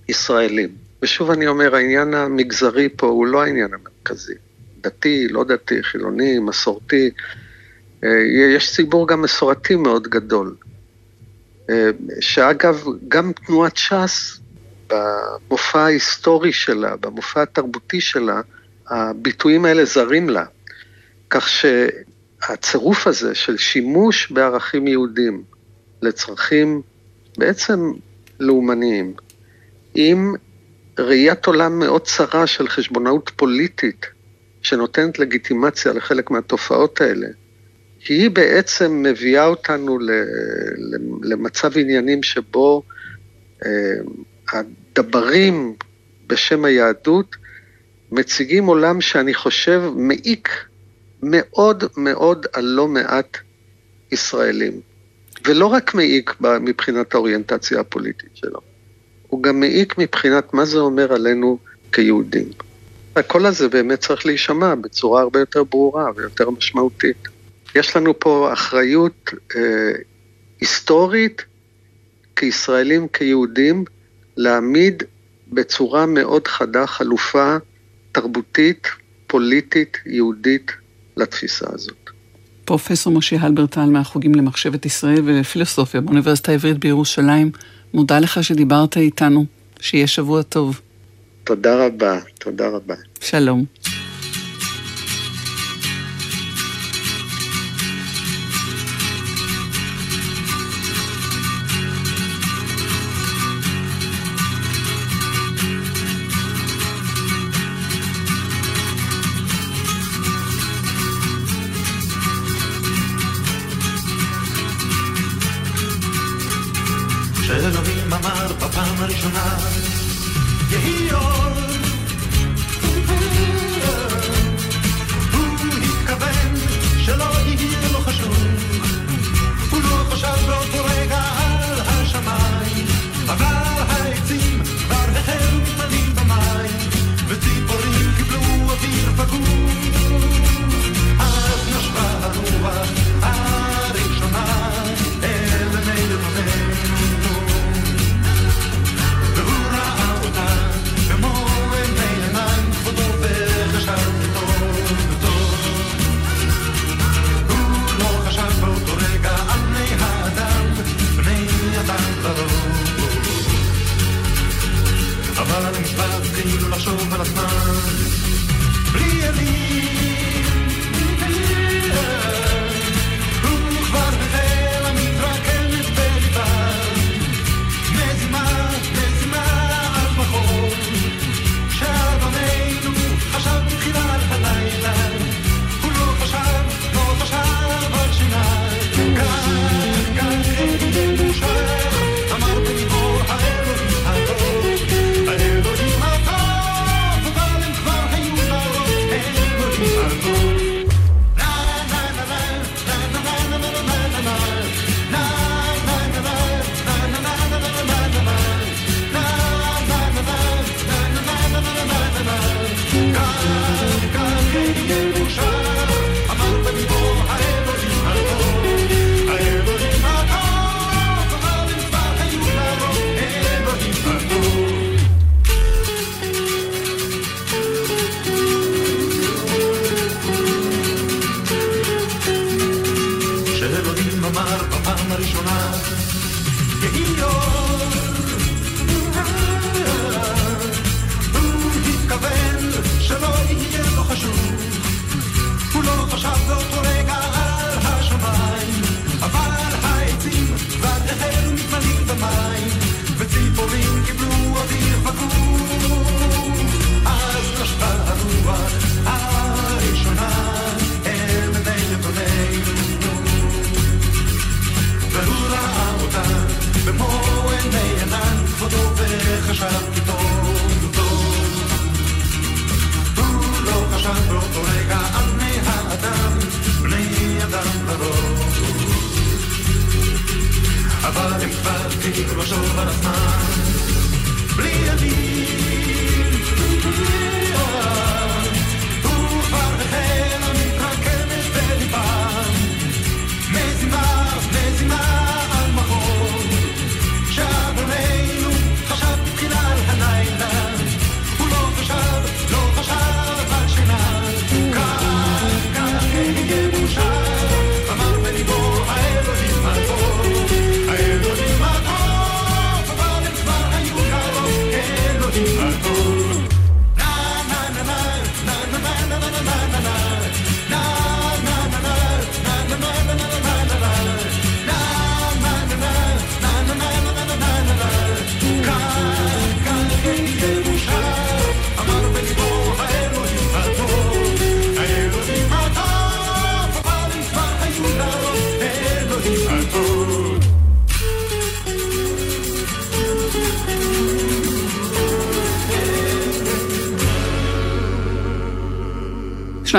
ישראלים. ושוב אני אומר, העניין המגזרי פה הוא לא העניין המרכזי. דתי, לא דתי, חילוני, מסורתי. אה, יש ציבור גם מסורתי מאוד גדול. אה, שאגב, גם תנועת ש"ס, במופע ההיסטורי שלה, במופע התרבותי שלה, הביטויים האלה זרים לה. כך שהצירוף הזה של שימוש בערכים יהודים לצרכים בעצם לאומניים, עם ראיית עולם מאוד צרה של חשבונאות פוליטית, שנותנת לגיטימציה לחלק מהתופעות האלה, היא בעצם מביאה אותנו למצב עניינים שבו אה, הדברים בשם היהדות מציגים עולם שאני חושב מעיק מאוד מאוד על לא מעט ישראלים. ולא רק מעיק מבחינת האוריינטציה הפוליטית שלו, הוא גם מעיק מבחינת מה זה אומר עלינו כיהודים. הקול הזה באמת צריך להישמע בצורה הרבה יותר ברורה ויותר משמעותית. יש לנו פה אחריות אה, היסטורית כישראלים, כיהודים, להעמיד בצורה מאוד חדה חלופה תרבותית, פוליטית, יהודית לתפיסה הזאת. פרופסור משה הלברטל מהחוגים למחשבת ישראל ולפילוסופיה באוניברסיטה העברית בירושלים, מודה לך שדיברת איתנו. שיהיה שבוע טוב. תודה רבה, תודה רבה. שלום.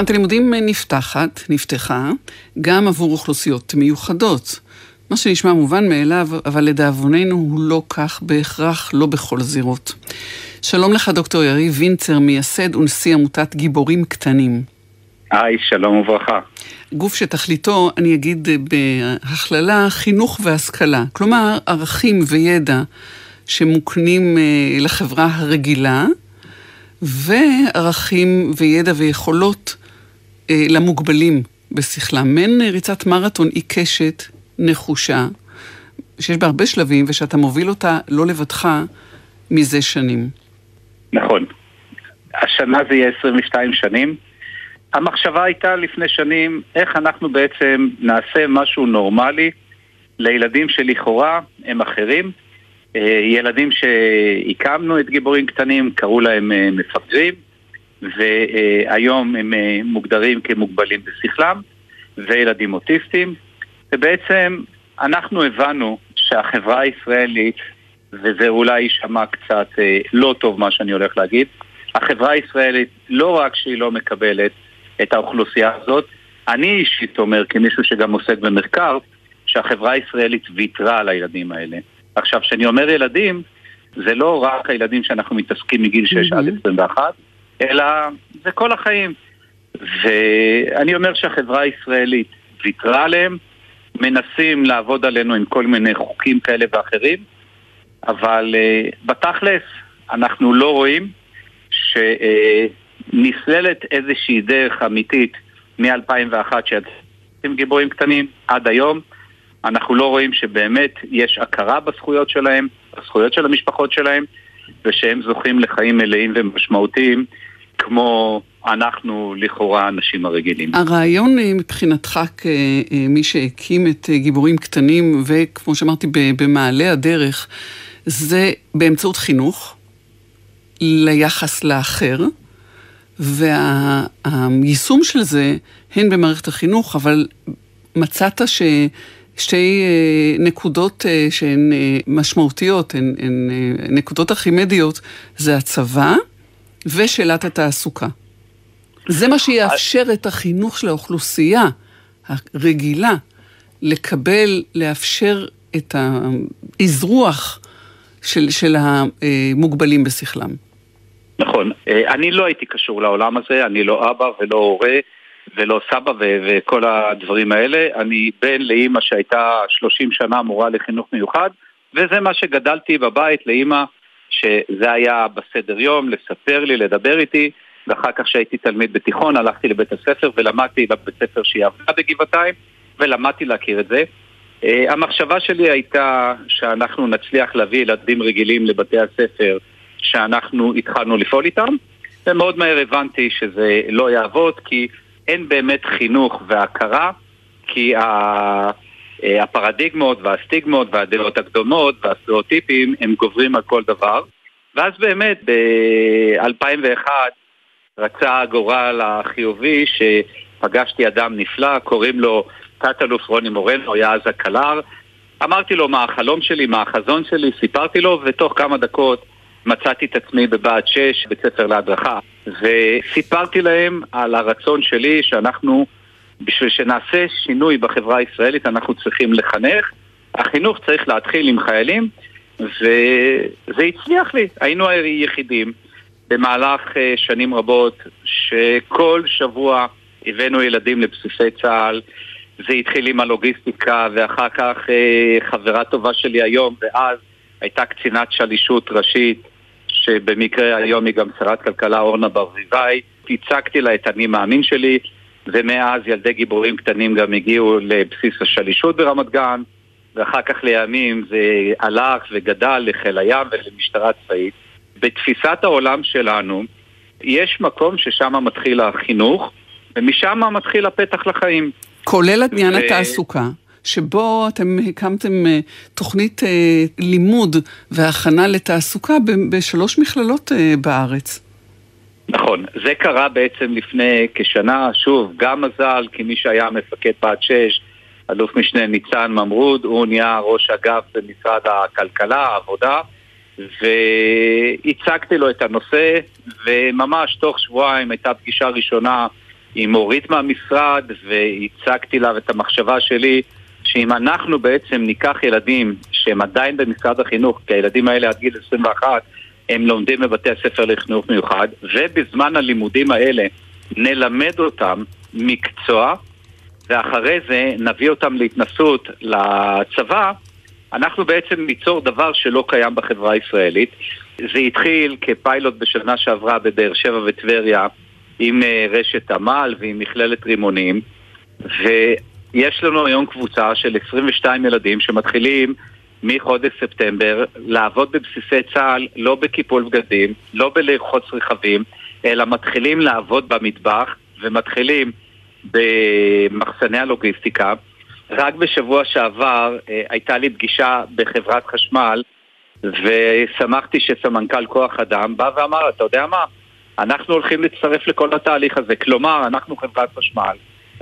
שנת הלימודים נפתחת, נפתחה, גם עבור אוכלוסיות מיוחדות. מה שנשמע מובן מאליו, אבל לדאבוננו הוא לא כך בהכרח, לא בכל זירות. שלום לך, דוקטור יריב וינצר, מייסד ונשיא עמותת גיבורים קטנים. היי, שלום וברכה. גוף שתכליתו, אני אגיד בהכללה, חינוך והשכלה. כלומר, ערכים וידע שמוקנים אה, לחברה הרגילה, וערכים וידע ויכולות אה, למוגבלים בשכלם, מעין אה, ריצת מרתון עיקשת, נחושה, שיש בה הרבה שלבים ושאתה מוביל אותה לא לבדך מזה שנים. נכון. השנה זה יהיה 22 שנים. המחשבה הייתה לפני שנים, איך אנחנו בעצם נעשה משהו נורמלי לילדים שלכאורה הם אחרים. אה, ילדים שהקמנו את גיבורים קטנים, קראו להם מפגרים. והיום הם אה, מוגדרים כמוגבלים בשכלם, וילדים אוטיסטים. ובעצם אנחנו הבנו שהחברה הישראלית, וזה אולי יישמע קצת אה, לא טוב מה שאני הולך להגיד, החברה הישראלית לא רק שהיא לא מקבלת את האוכלוסייה הזאת, אני אישית אומר, כמישהו שגם עוסק במחקר, שהחברה הישראלית ויתרה על הילדים האלה. עכשיו, כשאני אומר ילדים, זה לא רק הילדים שאנחנו מתעסקים מגיל 6 mm-hmm. עד 21, אלא זה כל החיים. ואני אומר שהחברה הישראלית ויתרה עליהם, מנסים לעבוד עלינו עם כל מיני חוקים כאלה ואחרים, אבל uh, בתכלס אנחנו לא רואים שנסללת איזושהי דרך אמיתית מ-2001 שיצאתם גיבורים קטנים עד היום. אנחנו לא רואים שבאמת יש הכרה בזכויות שלהם, בזכויות של המשפחות שלהם, ושהם זוכים לחיים מלאים ומשמעותיים כמו אנחנו לכאורה האנשים הרגילים. הרעיון אה, מבחינתך כמי שהקים את אה, גיבורים קטנים, וכמו שאמרתי, במעלה הדרך, זה באמצעות חינוך ליחס לאחר, והיישום של זה הן במערכת החינוך, אבל מצאת ש... שתי אה, נקודות שהן משמעותיות, הן, הן נקודות ארכימדיות, זה הצבא ושאלת התעסוקה. זה מה שיאפשר את החינוך של האוכלוסייה הרגילה לקבל, לאפשר את האזרוח של, של המוגבלים בשכלם. נכון. אני לא הייתי קשור לעולם הזה, אני לא אבא ולא הורה ולא סבא ו- וכל הדברים האלה. אני בן לאימא שהייתה 30 שנה מורה לחינוך מיוחד, וזה מה שגדלתי בבית לאימא שזה היה בסדר יום, לספר לי, לדבר איתי. ואחר כך כשהייתי תלמיד בתיכון הלכתי לבית הספר ולמדתי בבית ספר שהיא עבדה בגבעתיים ולמדתי להכיר את זה. Uh, המחשבה שלי הייתה שאנחנו נצליח להביא ילדים רגילים לבתי הספר שאנחנו התחלנו לפעול איתם ומאוד מהר הבנתי שזה לא יעבוד כי אין באמת חינוך והכרה כי ה... הפרדיגמות והסטיגמות והדעות הקדומות והסטריאוטיפים הם גוברים על כל דבר ואז באמת ב-2001 רצה הגורל החיובי שפגשתי אדם נפלא, קוראים לו תת-אלוף רוני מורנו, היה אז הקלר. אמרתי לו מה החלום שלי, מה החזון שלי, סיפרתי לו, ותוך כמה דקות מצאתי את עצמי בבה"ד 6, בית ספר להדרכה. וסיפרתי להם על הרצון שלי שאנחנו, בשביל שנעשה שינוי בחברה הישראלית, אנחנו צריכים לחנך. החינוך צריך להתחיל עם חיילים, וזה הצליח לי. היינו היחידים. במהלך אה, שנים רבות, שכל שבוע הבאנו ילדים לבסיסי צה"ל. זה התחיל עם הלוגיסטיקה, ואחר כך אה, חברה טובה שלי היום, ואז הייתה קצינת שלישות ראשית, שבמקרה היום היא גם שרת כלכלה אורנה ברזיוואי. הצגתי לה את אני מאמין שלי, ומאז ילדי גיבורים קטנים גם הגיעו לבסיס השלישות ברמת גן, ואחר כך לימים זה הלך וגדל לחיל הים ולמשטרה צבאית. בתפיסת העולם שלנו, יש מקום ששם מתחיל החינוך, ומשם מתחיל הפתח לחיים. כולל עניין ו... התעסוקה. שבו אתם הקמתם אה, תוכנית אה, לימוד והכנה לתעסוקה בשלוש מכללות אה, בארץ. נכון, זה קרה בעצם לפני כשנה, שוב, גם מזל, כי מי שהיה מפקד בה"ד 6, אלוף משנה ניצן ממרוד, הוא נהיה ראש אגף במשרד הכלכלה, העבודה, והצגתי לו את הנושא, וממש תוך שבועיים הייתה פגישה ראשונה עם אורית מהמשרד, והצגתי לה את המחשבה שלי שאם אנחנו בעצם ניקח ילדים שהם עדיין במשרד החינוך, כי הילדים האלה עד גיל 21 הם לומדים בבתי הספר לחינוך מיוחד, ובזמן הלימודים האלה נלמד אותם מקצוע, ואחרי זה נביא אותם להתנסות לצבא, אנחנו בעצם ניצור דבר שלא קיים בחברה הישראלית. זה התחיל כפיילוט בשנה שעברה בבאר שבע וטבריה עם אה, רשת עמל ועם מכללת רימונים ויש לנו היום קבוצה של 22 ילדים שמתחילים מחודש ספטמבר לעבוד בבסיסי צה"ל לא בקיפול בגדים, לא בלרחוץ רכבים, אלא מתחילים לעבוד במטבח ומתחילים במחסני הלוגיסטיקה רק בשבוע שעבר אה, הייתה לי פגישה בחברת חשמל ושמחתי שסמנכ"ל כוח אדם בא ואמר, אתה יודע מה? אנחנו הולכים להצטרף לכל התהליך הזה. כלומר, אנחנו חברת חשמל,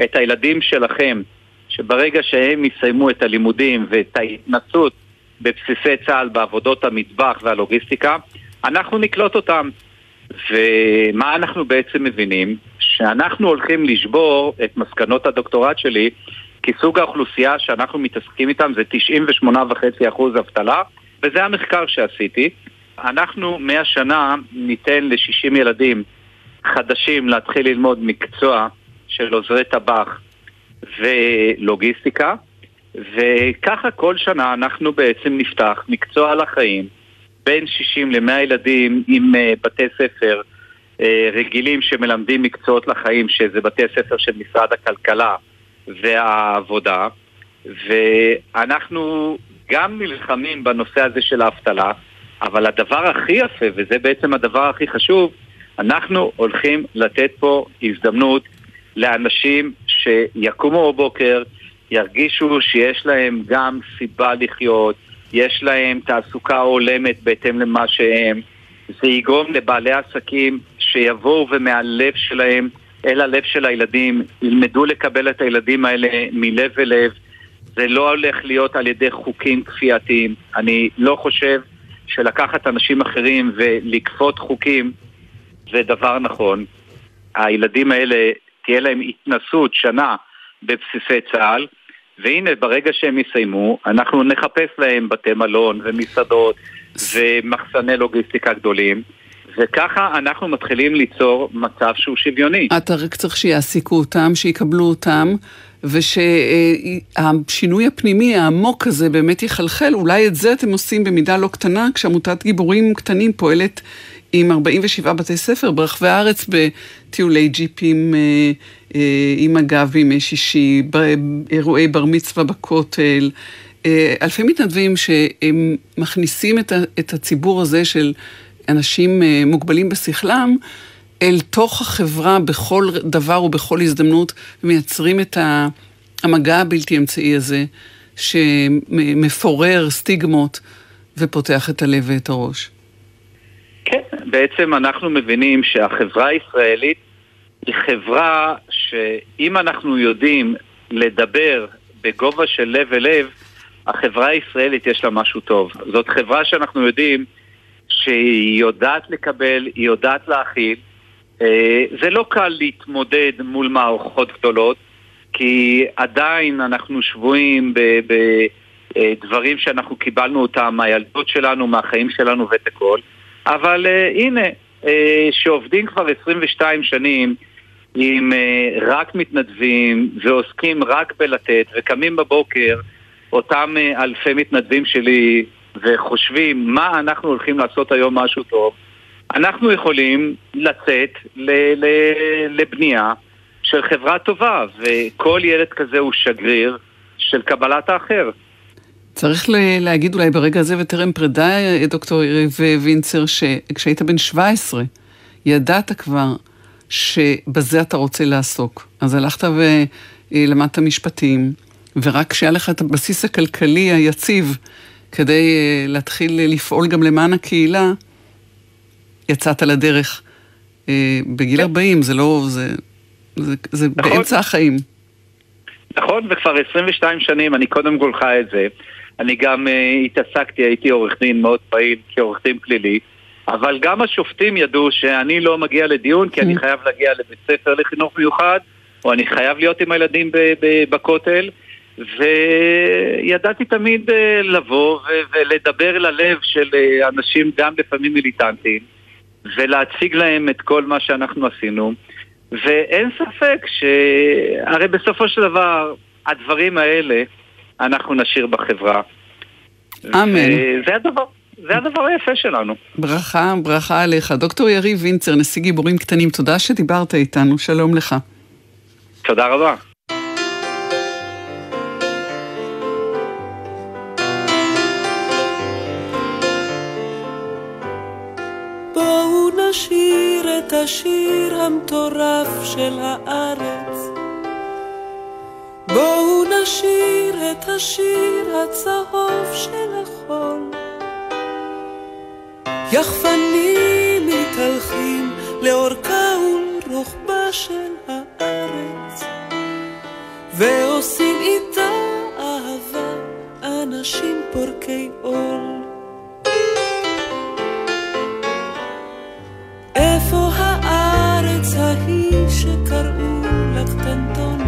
את הילדים שלכם, שברגע שהם יסיימו את הלימודים ואת ההתנסות בבסיסי צה"ל בעבודות המטבח והלוגיסטיקה, אנחנו נקלוט אותם. ומה אנחנו בעצם מבינים? שאנחנו הולכים לשבור את מסקנות הדוקטורט שלי, כי סוג האוכלוסייה שאנחנו מתעסקים איתם זה 98.5% אבטלה, וזה המחקר שעשיתי. אנחנו מהשנה ניתן ל-60 ילדים חדשים להתחיל ללמוד מקצוע של עוזרי טבח ולוגיסטיקה, וככה כל שנה אנחנו בעצם נפתח מקצוע לחיים בין 60 ל-100 ילדים עם uh, בתי ספר uh, רגילים שמלמדים מקצועות לחיים, שזה בתי ספר של משרד הכלכלה והעבודה, ואנחנו גם נלחמים בנושא הזה של האבטלה, אבל הדבר הכי יפה, וזה בעצם הדבר הכי חשוב, אנחנו הולכים לתת פה הזדמנות לאנשים שיקומו בבוקר, ירגישו שיש להם גם סיבה לחיות, יש להם תעסוקה הולמת בהתאם למה שהם. זה יגרום לבעלי עסקים שיבואו ומהלב שלהם אל הלב של הילדים, ילמדו לקבל את הילדים האלה מלב אל לב. זה לא הולך להיות על ידי חוקים כפייתיים. אני לא חושב שלקחת אנשים אחרים ולכפות חוקים זה דבר נכון. הילדים האלה, תהיה להם התנסות שנה בבסיסי צה"ל, והנה, ברגע שהם יסיימו, אנחנו נחפש להם בתי מלון ומסעדות ומחסני לוגיסטיקה גדולים. וככה אנחנו מתחילים ליצור מצב שהוא שוויוני. אתה רק צריך שיעסיקו אותם, שיקבלו אותם, ושהשינוי הפנימי העמוק הזה באמת יחלחל. אולי את זה אתם עושים במידה לא קטנה, כשעמותת גיבורים קטנים פועלת עם 47 בתי ספר ברחבי הארץ בטיולי ג'יפים אה, אה, עם הגב בימי שישי, באירועי בר מצווה בכותל. אה, אלפי מתנדבים שהם מכניסים את הציבור הזה של אנשים מוגבלים בשכלם אל תוך החברה בכל דבר ובכל הזדמנות, ומייצרים את המגע הבלתי אמצעי הזה, שמפורר סטיגמות ופותח את הלב ואת הראש. כן, בעצם אנחנו מבינים שהחברה הישראלית היא חברה שאם אנחנו יודעים לדבר בגובה של לב אל לב, החברה הישראלית יש לה משהו טוב. זאת חברה שאנחנו יודעים שהיא יודעת לקבל, היא יודעת להכיל. אה, זה לא קל להתמודד מול מערכות גדולות, כי עדיין אנחנו שבויים בדברים אה, שאנחנו קיבלנו אותם מהילדות שלנו, מהחיים שלנו ואת הכל. אבל uh, הנה, uh, שעובדים כבר 22 שנים עם uh, רק מתנדבים ועוסקים רק בלתת וקמים בבוקר אותם uh, אלפי מתנדבים שלי וחושבים מה אנחנו הולכים לעשות היום משהו טוב, אנחנו יכולים לצאת ל- ל- לבנייה של חברה טובה וכל ילד כזה הוא שגריר של קבלת האחר. צריך להגיד אולי ברגע הזה וטרם פרידה, דוקטור יריב וינצר, שכשהיית בן 17, ידעת כבר שבזה אתה רוצה לעסוק. אז הלכת ולמדת משפטים, ורק כשהיה לך את הבסיס הכלכלי היציב כדי אה, להתחיל לפעול גם למען הקהילה, יצאת לדרך. אה, בגיל 40, כן. זה לא, זה, זה, זה נכון. באמצע החיים. נכון, וכבר 22 שנים אני קודם כל חי את זה. אני גם uh, התעסקתי, הייתי עורך דין מאוד פעיל כעורך דין פלילי, אבל גם השופטים ידעו שאני לא מגיע לדיון כי אני mm. חייב להגיע לבית ספר לחינוך מיוחד, או אני חייב להיות עם הילדים בכותל, וידעתי תמיד uh, לבוא ולדבר ללב של uh, אנשים גם לפעמים מיליטנטיים, ולהציג להם את כל מה שאנחנו עשינו. ואין ספק שהרי בסופו של דבר הדברים האלה אנחנו נשאיר בחברה. אמן. זה הדבר. זה הדבר היפה שלנו. ברכה, ברכה עליך. דוקטור יריב וינצר, נשיא גיבורים קטנים, תודה שדיברת איתנו, שלום לך. תודה רבה. בואו נשיר את השיר המטורף של הארץ. בואו נשיר את השיר הצהוב של החול. יחפנים מתהלכים לאורכה ולרוחבה של הארץ, ועושים איתה אהבה אנשים פורקי עול. איפה הארץ ההיא שקראו לה קטנטונה?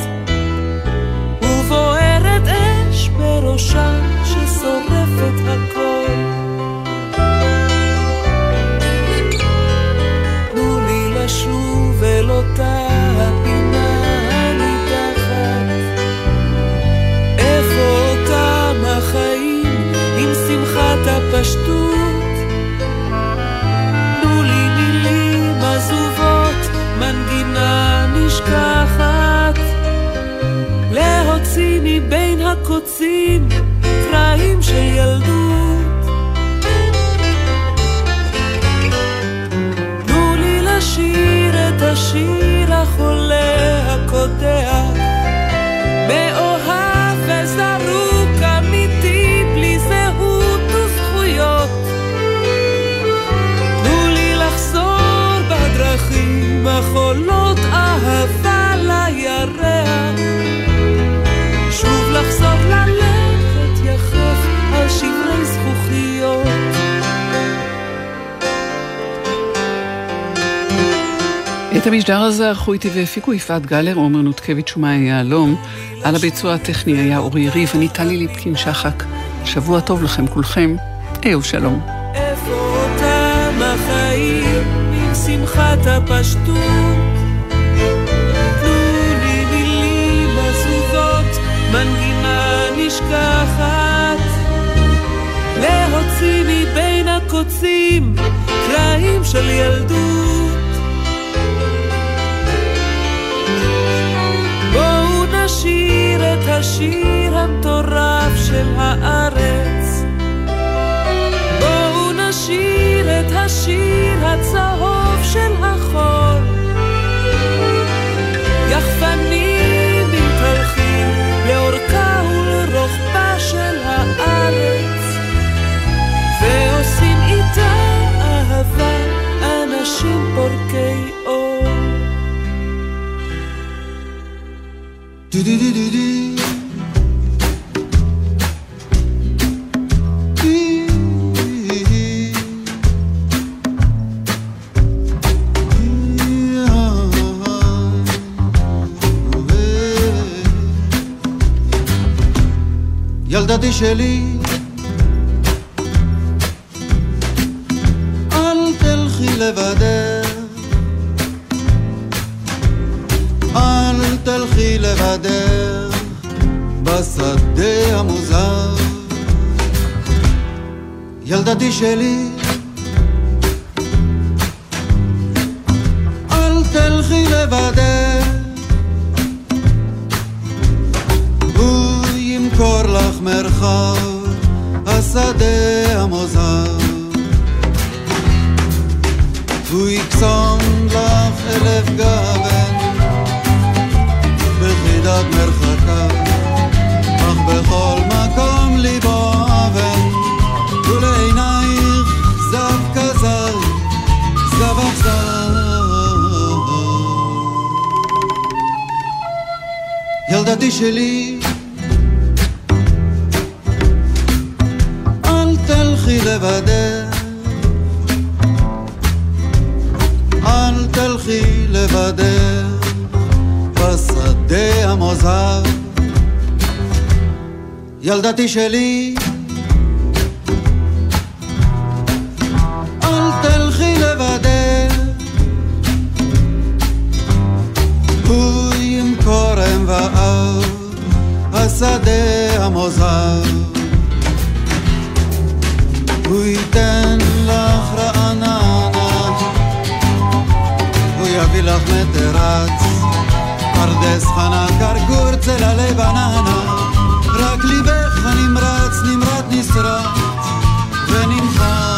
שמחת הפשטות? את המשדר הזה ערכו איתי והפיקו יפעת גלר, עומר נותקביץ' ומאיה יהלום. על הביצוע הטכני היה אורי יריב, אני טלי ליפקין שחק. שבוע טוב לכם כולכם. אהו שלום. איפה מנגינה קרעים של ילדות. נשיר את השיר המטורף של הארץ. בואו נשיר את השיר הצהוב של החול. יחפנים מתהלכים לאורכה ולרוחבה של הארץ, ועושים איתה אהבה אנשים פורקי אור. ילדתי שלי, אל ילדתי ילדתי שלי, אל תלכי לבדך, הוא ימכור אם ואב, השדה המוזר. הוא ייתן לך רעננה, הוא יביא לך מטרץ, פרדס חנה, קרקור, צללי בננה, רק ליבך הנמרץ נמרט נסרט ונמחק.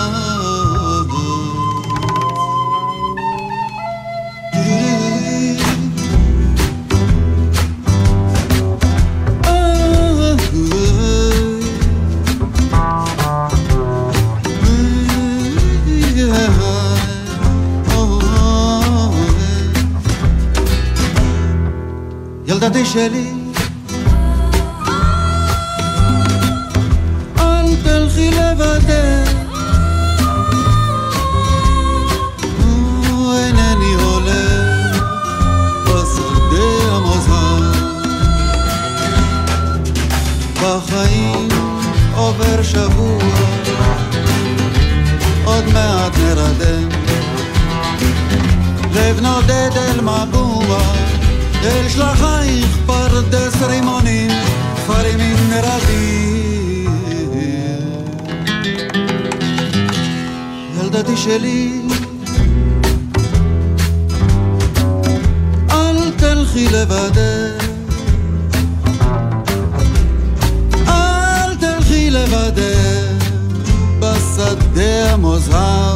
ילדתי שלי אל שלי. אל תלכי לבדך. אל תלכי לבדך בשדה המוזהר.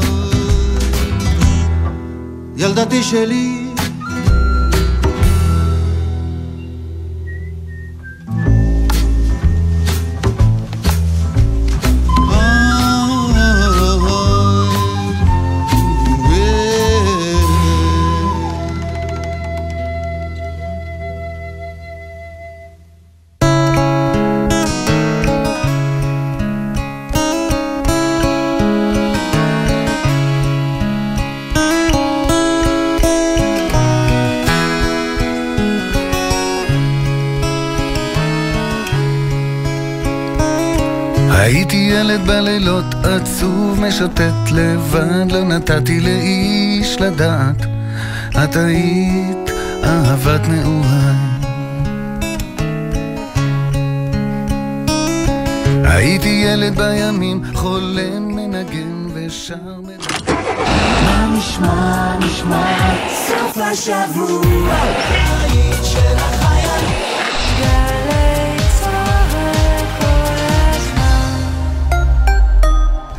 ילדתי שלי משוטט לבד, לא נתתי לאיש לדעת. את היית אהבת נעוריי. הייתי ילד בימים, חולם, מנגן ושר מ... מה נשמע, נשמע, סוף השבוע, היית של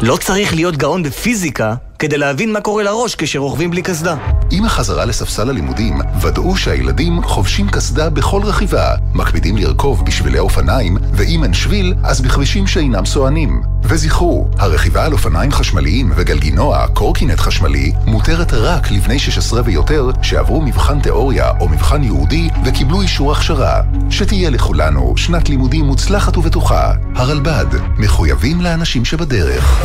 לא צריך להיות גאון בפיזיקה כדי להבין מה קורה לראש כשרוכבים בלי קסדה. עם החזרה לספסל הלימודים, ודאו שהילדים חובשים קסדה בכל רכיבה, מקפידים לרכוב בשבילי אופניים, ואם אין שביל, אז בכבישים שאינם סוענים. וזכרו, הרכיבה על אופניים חשמליים וגלגינוע, קורקינט חשמלי, מותרת רק לבני 16 ויותר שעברו מבחן תיאוריה או מבחן ייעודי וקיבלו אישור הכשרה. שתהיה לכולנו שנת לימודים מוצלחת ובטוחה. הרלב"ד, מחויבים לאנשים שבדרך.